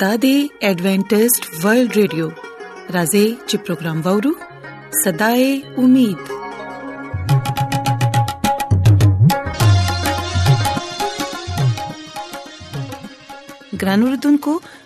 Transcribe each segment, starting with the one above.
دا دی ایڈونٹسټ ورلد رادیو راځي چې پروگرام وورو صداي امید ګران اوردونکو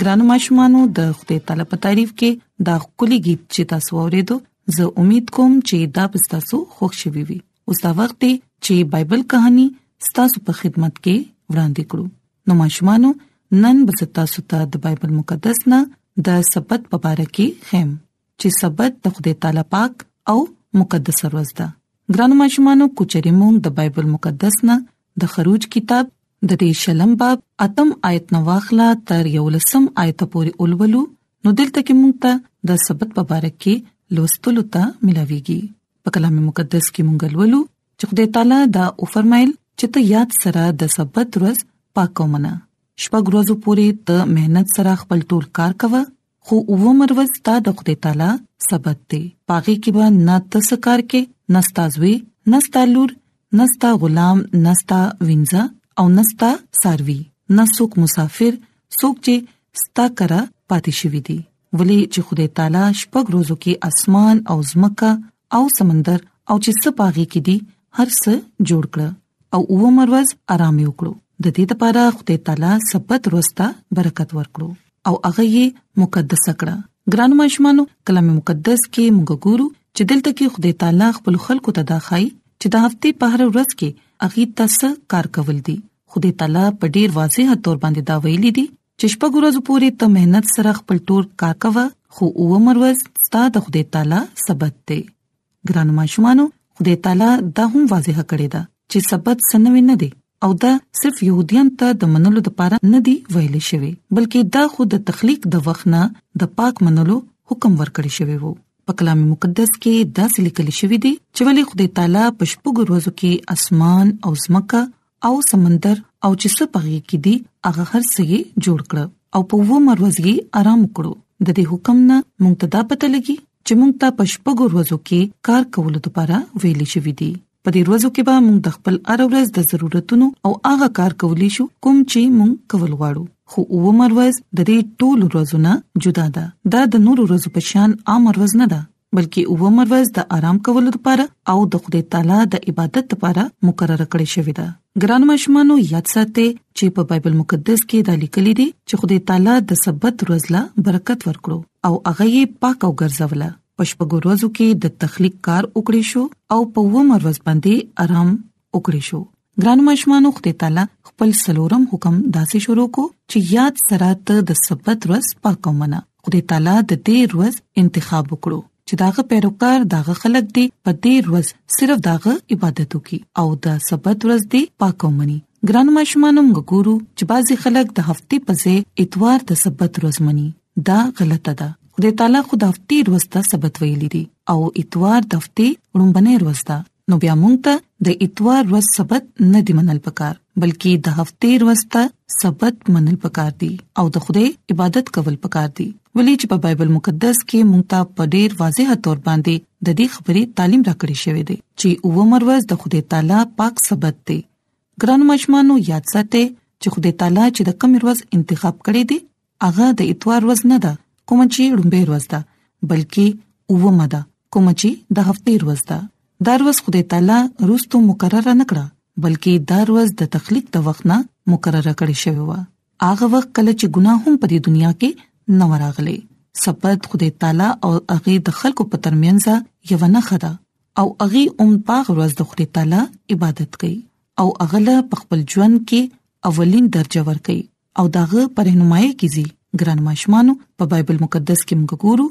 ګران ماشومانو د خپل تعالی په تعریف کې دا کلی गीत چې تاسو ورېدو زه امید کوم چې دا به تاسو خوښ شي وي اوس دا وخت دی چې بایبل کہانی تاسو په خدمت کې وړاندې کړو نو ماشومانو نن به تاسو ته د بایبل مقدس نه د سبت په اړه کې خیم چې سبت د خدای تعالی پاک او مقدس ورځ ده ګران ماشومانو کوچري مونږ د بایبل مقدس نه د خروج کتاب د دې شلم باب اتم آیت نو واخلا تر یو لسم آیت پورې اولولو نو دلته کې مونږ ته د سبت په اړه کې لوستلو ته ملاويږي په کلام مقدس کې مونږ لولو چې خدای تعالی دا او فرمایل چې ته یاد سره د سبت ورځ پاکو منا شپږ ورځې پورې ته مهنت سره خپل ټول کار کوه خو اوومه ورځ ستا د خدای تعالی سبت دی په هغې کې به نه ته څه کار کوې نه ستا زوی نه ستا لور نه ستا غلام نه ستا وینځه او نه ستا څاروي نه څوک مسافر څوک چې ستا کره پاتې شوي دي ولې چې خدای تعالی شپږ ورځو کې اسمان او ځمکه او سمندر او چې څه پاغي کې دي هر څه جوړ کړ او او مرواز آرام یې وکړو د دې لپاره خدای تعالی سبت ورستا برکت ورکړو او هغه یې مقدس کړه ګران ماشومانو کلام مقدس کې موږ ګورو چې دلته کې خدای تعالی خپل خلکو ته دا خای چې د هفته په هر ورځ کې اغي تاسو کار کول دي خدای تعالی په ډیر واضح تور باندې دا ویلي دي چې شپږ ورځې پورې ته مهنت سره خپل ټول کار کوه خو او عمر ورځ ستاسو د خدای تعالی سبت دی ګران ماشومانو خدای تعالی دا هم واضح کړی دا چې سبت سنوي نه دی او دا صرف يهوديان ته د منلو لپاره نه دی ویل شوی بلکې دا خو د تخلیق د وخت نه د پاک منلو حکم ورکړی شوی وو په کلام مقدس کې دا لیکل شوی دی چې ولې خدای تعالی په شپږ ورځو کې اسمان او زمکه او سمندر او چې څه پغې کې دي هغه هر څه یې جوړ کړ او په وو مروز یې آرام وکړو د دې حکم نه مونږ ته دا پته لګي چې مونږ ته پښپګو ورځو کې کار کولو لپاره ویل شوې دي په دې ورځو کې به مونږ د خپل ار ورځ د ضرورتونو او هغه کار کولی شو کوم چې مونږ کول غواړو خو عمر ورځ د دې ټولو ورځو نه جدا ده دا د نورو ورځو په شان عام ورځ نه ده بلکې اومر ورځ د آرام کولو لپاره او د خدای تعالی د عبادت لپاره مقرره کړې شوې ده ګران مشمانو یاد ساتئ چې په بایبل مقدس کې دا لیکل دي چې خدای تعالی د سبت ورځ لا برکت ورکړو او هغه یې پاک او ګرځوله پښپګو ورځو کې د تخلیق کار وکړې شو او په اومر ورځ باندې آرام وکړې شو ګران مشمانو خدای تعالی خپل سلورم حکم داسې شروع کو چې یاد سره ته د سبت ورځ پاکو منا خدای تعالی د دې ورځ انتخاب وکړو چې داغه پیروکار داغه خلک دی په دې ورځ صرف داغه عبادت وکي او د سبت ورځ دی پاکو مني ګران مشمانو موږ ګورو چې بعضي خلک د هفته په ځای اتوار د سبت ورځ مني دا غلطه ده خدای تعالی خود هفته ورځ ته سبت ویلي دي او اتوار د هفته وړمبنه ورځ ده نو بیا مونږ ته د اتوار ورځ سبت نه دی منل پکار بلکې د هفته ورځ ته سبت منل پکار دی او د خدای عبادت کول پکار دی ولې چې په بایبل مقدس کې مونږ ته په ډیر واضح تور باندې د دې خبرې تعلیم راکړی شوی دی چې عمر ورځ د خدای تعالی پاک سبت دی ګران مشمانو یاد ساتئ چې خدای تعالی چې د کوم ورځ انتخاب کړی دی هغه د اتوار ورځ نه ده کوم چې لومبه ورځ ده بلکې اومه ده کوم چې د هفتې ورځ ده دا ورځ خدای تعالی روستو مقرره نکړه بلکې دا ورځ د تخلیق د وخت نه مقرره کړې شوی و هغه وخت کله چې ګناه هم په دې دنیا کې نه وراغلي سبد خدای تعالی او هغه د خلکو په ترمنځ یو نه خدا او هغه اوم پاغ ورځ د خدای تعالی عبادت کوي او هغه له خپل ژوند کې اولین درجه ور کوي او داغه پر رهنمایي کې زی ګران ماشومان په بایبل مقدس کې موږ ګورو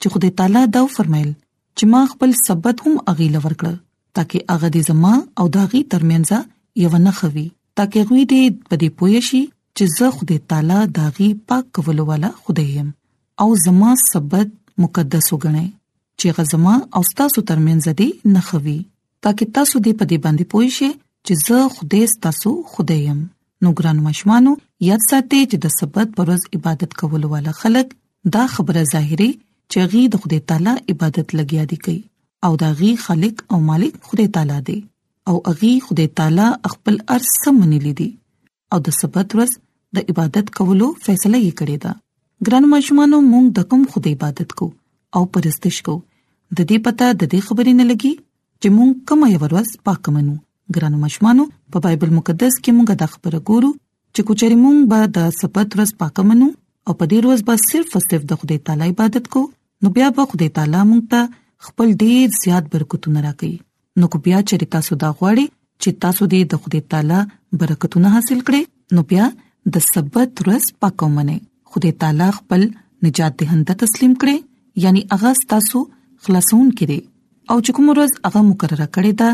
چې خدای تعالی دا فرمایل چې ما خپل سبت هم اغي لور کړ ترڅو هغه دې زما او داغي ترمنځ یو نه خوي ترڅو غوي دې په دې پوي شي چې زه خدای تعالی داغي پاک کولو والا خدای يم او زما سبت مقدس وګڼي چې غزما او تاسو ترمنځ دې نه خوي ترڅو تاسو دې په دې باندې پوه شئ چې زه خدای ستاسو خدای يم نو ګران مشمانو یاد ساتئ چې د سبت پرز عبادت کول والا خلک دا خبره ظاهري چې غي د خدای تعالی عبادت لګیا دي کوي او دا غي خالق او مالک خدای تعالی دی او غي خدای تعالی خپل ارث منلي دي او د سبت ورځ د عبادت کولو فیصله یې کړې ده ګران مشمانو موږ د کوم خدای عبادت کو او پرستش کو د دې پته د دې خبرې نه لګي چې موږ کومه یو ورځ پاک منو ګران مشمانو په بایبل مقدس کې موږ دا خبره ګورو چې کوچري موږ به د سبت ورځ پاک منو او په دې ورځ به صرف او صرف د خدای تعالی عبادت کو نو بیا به خدای تعالی مونږ ته خپل ډیر زیات برکتونه راکړي نو کو بیا چې تاسو دا غواړي چې تاسو دې د خدای تعالی برکتونه حاصل کړئ نو بیا د سبت ورځ پاکو منئ خدای تعالی خپل نجات دهنده تسلیم کړي یعنی هغه تاسو خلاصون کړي او چې کوم ورځ هغه مقرره کړې ده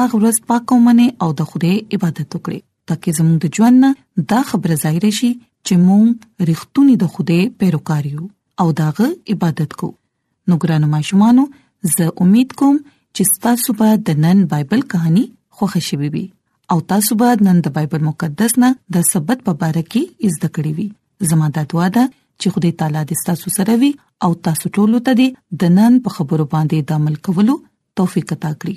هغه ورځ پاکو منه او د خدای عبادت وکړي ترڅو زموږ د ژوند دا خبره ظاهر شي چې موږ رښتونی د خدای پیروکار یو او داغه عبادت کو نو ګرانو ماشومانو زه امید کوم چې تاسو به د نن بایبل کہانی خوښ شوي وي او تاسو به نن د بایبل مقدس نه د سبت په اړه کې زده کړې وي زموږ د دعا ده چې خدای تعالی دې تاسو سره وي او تاسو ټول ته د نن په خبرو باندې د عمل کولو توفیق عطا کړي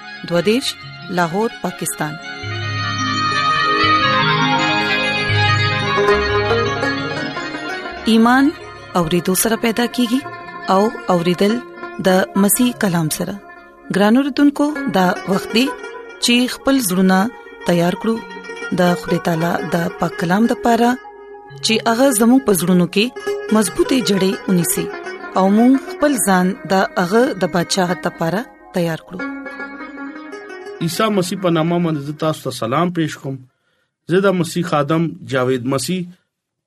دوادش لاهور پاکستان ایمان اوریدو سره پیدا کیږي او اوریدل د مسیح کلام سره ګرانو رتونکو دا وخت دی چې خپل زړونه تیار کړو د خدای تعالی د پاک کلام د پاره چې هغه زموږ په زړونو کې مضبوطې جړې ونی سي او موږ خپل ځان د هغه د بچاغت لپاره تیار کړو عیسی مسیح په نامه باندې تاسو ته سلام پېښ کوم زه د مسیح خادم جاوید مسیح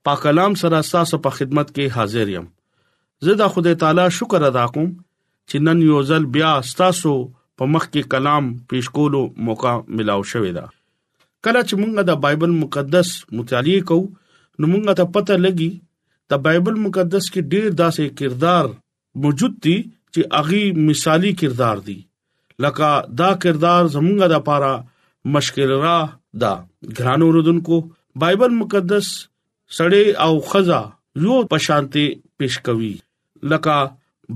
پاک کلام سره تاسو په خدمت کې حاضر یم زه د خدای تعالی شکر ادا کوم چې نن یو ځل بیا تاسو په مخ کې کلام پېښ کولو موقع ملاو شوې ده کله چې مونږه د بایبل مقدس مطالعه کوو نو مونږه ته پته لګي د بایبل مقدس کې ډېر داسې کردار موجود دي چې هغه مثالی کردار دي لکه دا کردار زمونږه د پاره مشکل را دا ګرانو رودونکو بایبل مقدس سړی او خزا یو پشانته پیش کوي لکه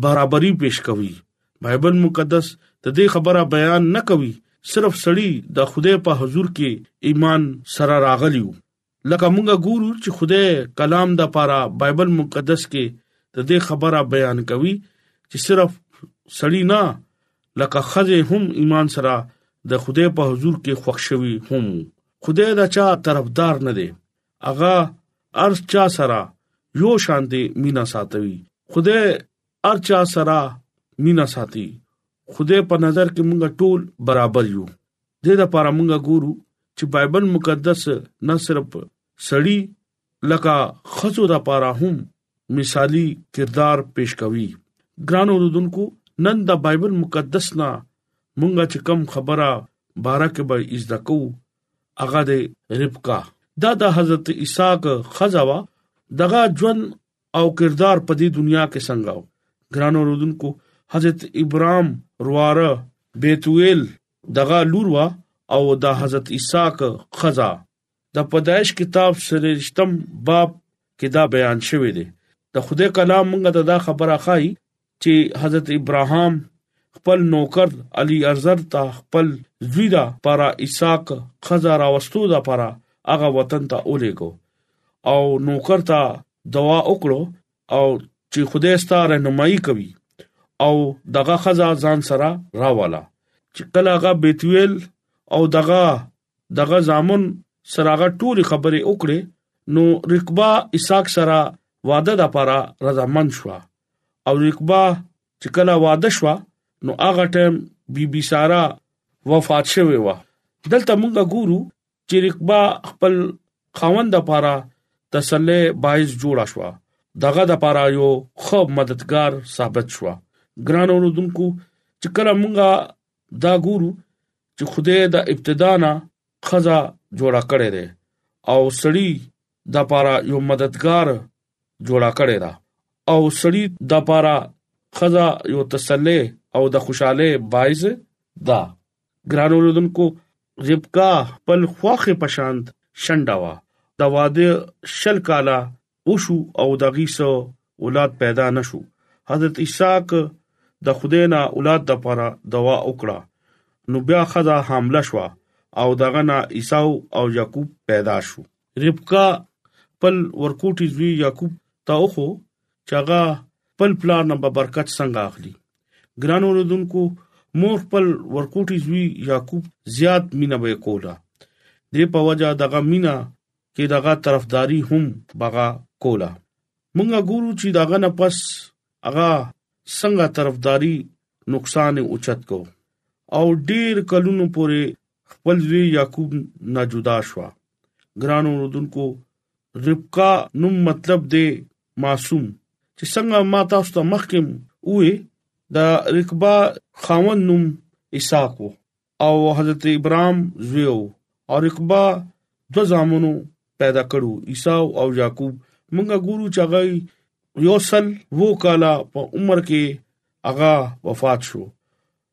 برابرۍ پیش کوي بایبل مقدس د دې خبره بیان نه کوي صرف سړی د خدای په حضور کې ایمان سره راغلیو لکه مونږه ګورو چې خدای کلام د پاره بایبل مقدس کې د دې خبره بیان کوي چې صرف سړی نه لکه خزه هم ایمان سره د خدای په حضور کې خوښ شوی هم خدای دا چا طرفدار نه دی اغا ارز چا سره یو شان دی مینا ساتوي خدای ار چا سره مینا ساتي خدای په نظر کې مونږ ټول برابر یو دې لپاره موږ ګورو چې بایبل مقدس نه صرف سړی لکه خزو د پاره هم مثالی کردار پیش کوي ګران اوردونکو نن د بایبل مقدس نه مونږه چې کم خبره بارکه به عزت کو هغه د ربکا دا د حضرت اسحاق خزوا دغه ژوند او کردار په دې دنیا کې څنګه ګران اوردونکو حضرت ابراهام رواره بیتویل دغه لور وا او د حضرت اسحاق خزا د پیدایش کتاب سرشتم باب کې دا بیان شوی دی د خدای کلام موږ ته دا خبره خای چې حضرت ابراهام خپل نوکر علي ارزر ته خپل زوی دا پر اسحاق خزا راوستو دا پر هغه وطن ته اولېګو او نوکر ته دوا وکړو او چې خدای ستاره رهنمایي کوي او دغه خزا ځان سره راواله چې کله هغه بیتویل او دغه دغه زامن سره هغه ټولي خبرې وکړي نو رکبا اسحاق سره واده د لپاره رضامند شو او رکبا چې کله واده شو نو هغه ټیم بي بي سارا وفات شوه و دلته موږ ګورو چې رقبه خپل خاوند لپاره تسلی باعث جوړ شو دغه د لپاره یو خو مددگار ثابت شو ګران اوردونکو چې کله مونږه دا ګورو چې خدای د ابتدا نه خزا جوړا کړی دی او سړی د لپاره یو مددگار جوړا کړی دا او سړی د لپاره خزا یو تسلی او د خوشاله باعث دا ګران اوردونکو ربکا خپل خوخه پشاند شنډه وا د واده شل کاله وشو او دغه سو اولاد پیدا نشو حضرت اسحاق د خدای نه اولاد د پاره دوا وکړه نو بیا خدا حامله شو او دغه نه عیساو او یعقوب پیدا شو ربکا خپل ورکوټي زوی یعقوب ته وخو چې هغه خپل پلار نه به برکت څنګه اخلي ګران اوردونکو مور خپل ورکوټي زوی یعقوب زیات مینه به کوله دې په وجه دغه مینا کې دغه طرفداري هم بغا کوله مونږه ګورو چې دغه نه پس هغه څنګه طرفداري نقصان اوچت کو او ډیر کلونو پورې خپل زوی یعقوب نه جدا شو ګران اوردونکو ربقا نوم مطلب دی معصوم چې څنګه ما تاسو ته مخکې وې د رکبا خاون نوم اسحاق او حضرت ابراهيم زویو او رکبا د زامنو پیدا کړو عیسی او یعقوب مونږه ګورو چې هغه یو سل وو کالا په عمر کې هغه وفات شو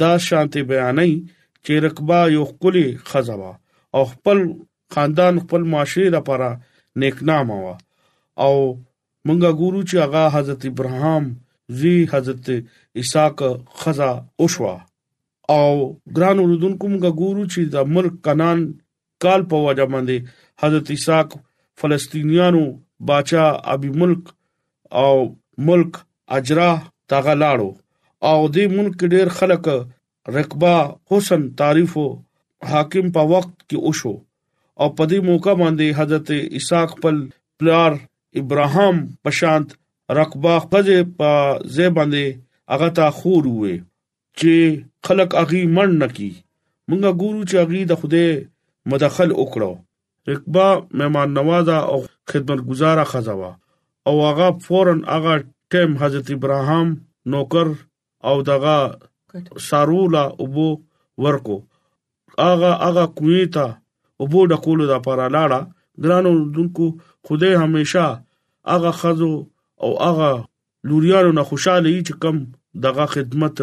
دا شانتي بیانې چې رقبه یو خولي خزه وا او خپل خاندان خپل معاشره لپاره نیکنامه وا او مونږه ګورو چې هغه حضرت ابراهام زی حضرت اسحاق خزا اوشوا او ګران اوردونکو مونږه ګورو چې د ملک کنان کال په وجه باندې حضرت اسحاق فلسطینیانو باچا ابي ملک او ملک اجرا تاغه لاړو او د ملک ډیر خلک رقبه حسن تعریف حاکم په وخت کې وشو او په دې موقع باندې حضرت اسحاق خپل پلار ابراهام پشانت رقبه خځه په زیباندې هغه تا خور وې چې خلک اغي مړ نه کی مونږه ګورو چې اغي د خوده مدخل وکړو رکبا مهمان نوازه او خدمتګزاره خزوا او هغه فورا هغه ټیم حضرت ابراهام نوکر او دغه سارولا ابو ورکو هغه هغه کوی ته ابو د کولو د لپاره لاړه ګرانو دونکو خوده همیشه هغه خزو او هغه لوریانو نه خوشاله یي چې کم دغه خدمت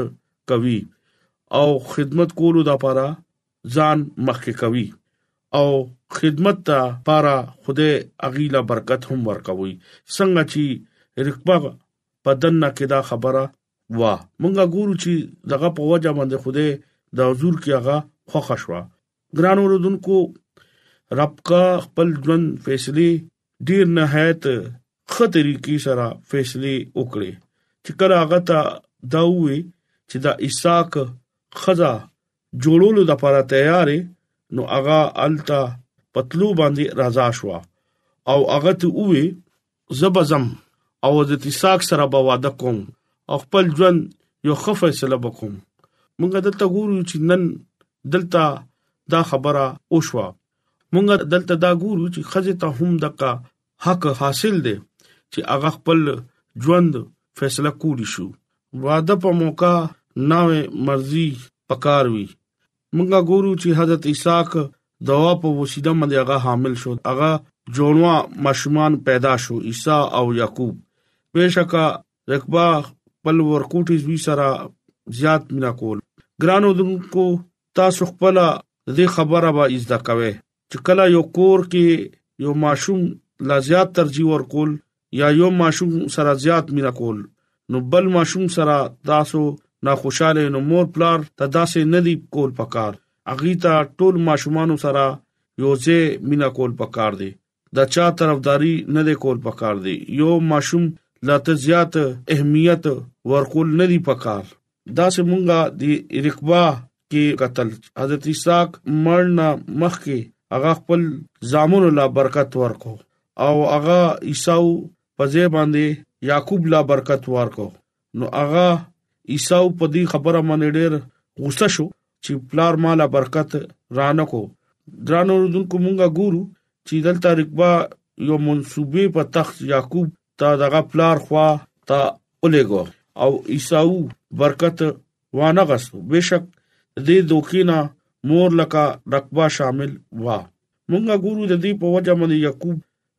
کوي او خدمت کولو د لپاره ځان مخکې کوي او خدمت ته لپاره خدای اغیلا برکت هم ورکوي څنګه چې رکبه په دنه کې دا خبره وا مونږه ګورو چې دغه په وجه باندې خدای د حضور کې هغه خوښ شو ګران اوردونکو رب کا خپل ژوند فیصله ډیر نهایت ښه طریقې سره فیصله وکړي چې کله هغه ته دا وي چې دا اساق خزا جوړولو د لپاره تیارې نو هغه التا پتلو باندې رضا شو او هغه ته وې زبزم او حضرت اسحاق سره به واده کوم او خپل ژوند یو ښه فیصله وکوم مونږ دلته ګورو چې نن دلته دا خبره وشوه مونږ دلته دا ګورو چې خزه ته هم دغه حق حاصل دی چې هغه خپل ژوند فیصله کولی شو واده په موقع ناوې مرزي پکار وي مونږ ګورو چې حضرت اسحاق دوا په وسیله باندې هغه حامل شو هغه جوړوا ماشومان پیدا شو عیسی او یعقوب بهشکه رکبا خپل ورکوټي زوی سره زیات مینا کول ګرانو دونکو تاسو خپل دې خبره به ایزده کوي چې کله یو کور کې یو ماشوم لا زیات ترجیح ورکول یا یو ماشوم سره زیات مینا کول نو بل ماشوم سره تاسو ناخوشاله نو مور پلار ته داسې نه دی کول پکار اغه ته ټول ماشومان سره یو ځای مینا کول پکار دی د چا طرفداري نه دی کول پکار دی یو ماشوم لا ته زیات اهمیت ورکول نه دی پکار دا سمونګه دی رکبا کې قتل حضرت اسحاق مرنا مخ کې هغه خپل زامن لا برکت ورکو او هغه عیسو په ځای باندې یعقوب لا برکت ورکو نو هغه عیساو په دې خبره باندې ډېر غوسه شو چې پلار مالا برکت رانه کو درانو رودونکو مونږه ګورو چې دلته رکبا یو منسوبه په تخت یعقوب ته دغه پلار خوا ته اولېګو او عیساو برکت وانه غسو بشک دې دوکینا مور لکه رکبا شامل وا مونږه ګورو د دې په وجه باندې یعقوب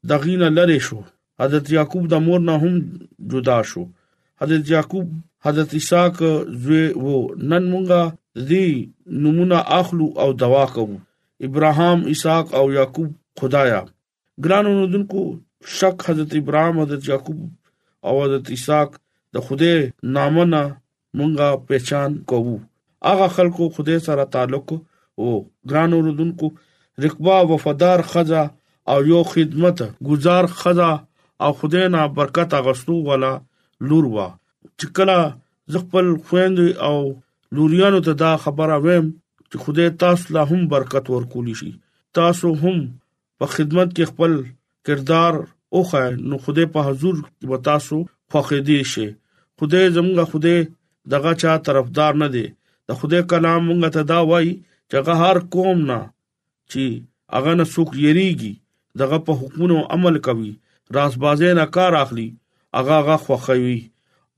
د غینه لری شو حضرت یعقوب د مور نه هم جدا شو حضرت یعقوب حضرت اسحاق زوی وو نن مونږه دې نمونه اخلو او دوا کوو ابراهام اسحاق او یعقوب خدایا ګرانو نودونکو شک حضرت ابراهام حضرت یعقوب او حضرت اسحاق د خوده نامه نه مونږه پېچان کوو هغه خلکو خدای سره تعلق او ګران اوردونکو رقبا وفادار خزا او یو خدمت گزار خزا او خدای نه برکت اغستو ولا لور وا چې کله زخپل خويند او لوريانو ته دا خبره ویم چې خدای تاسو له هم برکت ورکول شي تاسو هم په خدمت کې خپل کردار اوخه نو خدای په حضور وتاسو خوخه دي شي خدای زموږ خدای دغه چا طرفدار نه دی د خدای کلام مونږ ته دا وایي چې هغه هر قوم نه چې هغه نه څوک یریږي دغه په حکمونو عمل کوي راسبازې نه کار اخلي هغه هغه خوخوي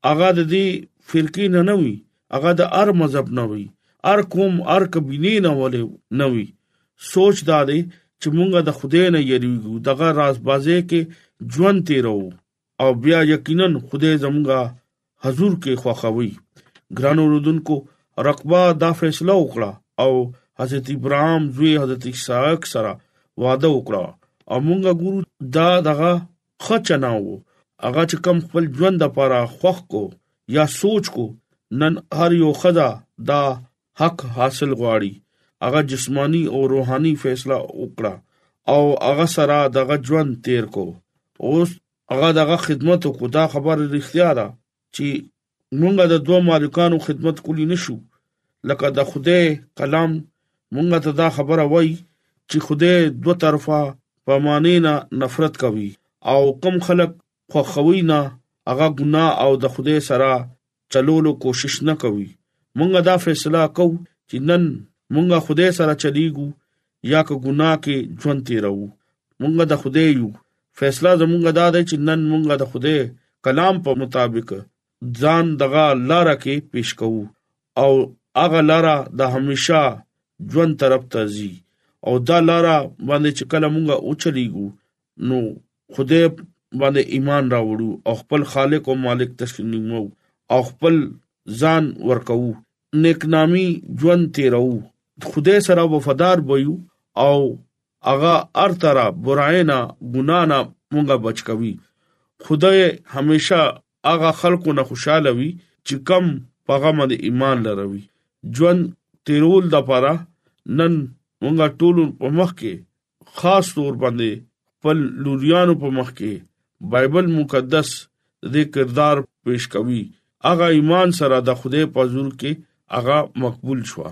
هغه د دې فرقې نه نه وي هغه د ار مذهب نه وي ار قوم ار کبینه نه ولې نه وي سوچ دا دی چې مونږه د خدای نه یریږو دغه راز بازه کې ژوند تیرو او بیا یقینا خدای زمونږه حضور کې خوخوي ګران اوردونکو رقبه دا فیصله وکړه او حضرت ابراهام زوی حضرت اسحاق سره وعده وکړه او مونږه ګورو دا دغه خه چنا وو هغه چې کم خپل ژوند د پاره خوخ کو یا سوچ کو نن هر یو خدا دا حق حاصل غواړي هغه جسمانی او روحاني فیصله وکړه او هغه سره دغه ژوند تیر کو اوس هغه دغه خدمت کو دا خبر رښتیا ده چې مونږ د دوه مالکانو خدمت کولی نشو لکه د خدای کلام مونږ ته دا خبره وای چې خدای دوه طرفه په معنی نه نفرت کوي او کم خلک خوخوي نه هغه ګناه او د خدای سره چلولو کوشش نه کوي مونږه دا فیصله کو چې نن مونږه خدای سره چلیګو یا که ګناه کې ژوند تیرو مونږ د خدای یو فیصله زمونږ دا ده چې نن مونږ د خدای کلام په مطابق ځان دغه لار کې پیش کوو او هغه لار د همیشا ژوند طرف ته ځي او دا لار باندې چې کله مونږ او چلیګو نو خدای باندې ایمان راوړو او خپل خالق او مالک تسلیمو او خپل ځان ورکو نیکنامی ژوند تیرو خدای سره وفادار ویو او هغه هر طرح براینا ګنا نه مونږه بچ کوي خدای همیشه هغه خلکو نه خوشاله وي چې کم پغه باندې ایمان لروي ژوند تیرول د پاره نن مونږه ټول په مخ کې خاص طور باندې خپل لوریانو په مخ کې بایبل مقدس د دې کردار پیش کوي هغه ایمان سره د خدای په حضور کې هغه مقبول شو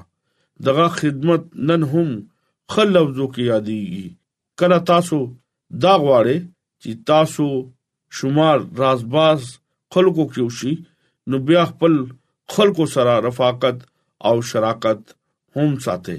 دغه خدمت نن هم خل لفظو کې یادېږي کله تاسو دا غواړئ چې تاسو شمار رازباز خلکو کې وشي نو بیا خپل خلکو سره رفاقت او شراکت هم ساتي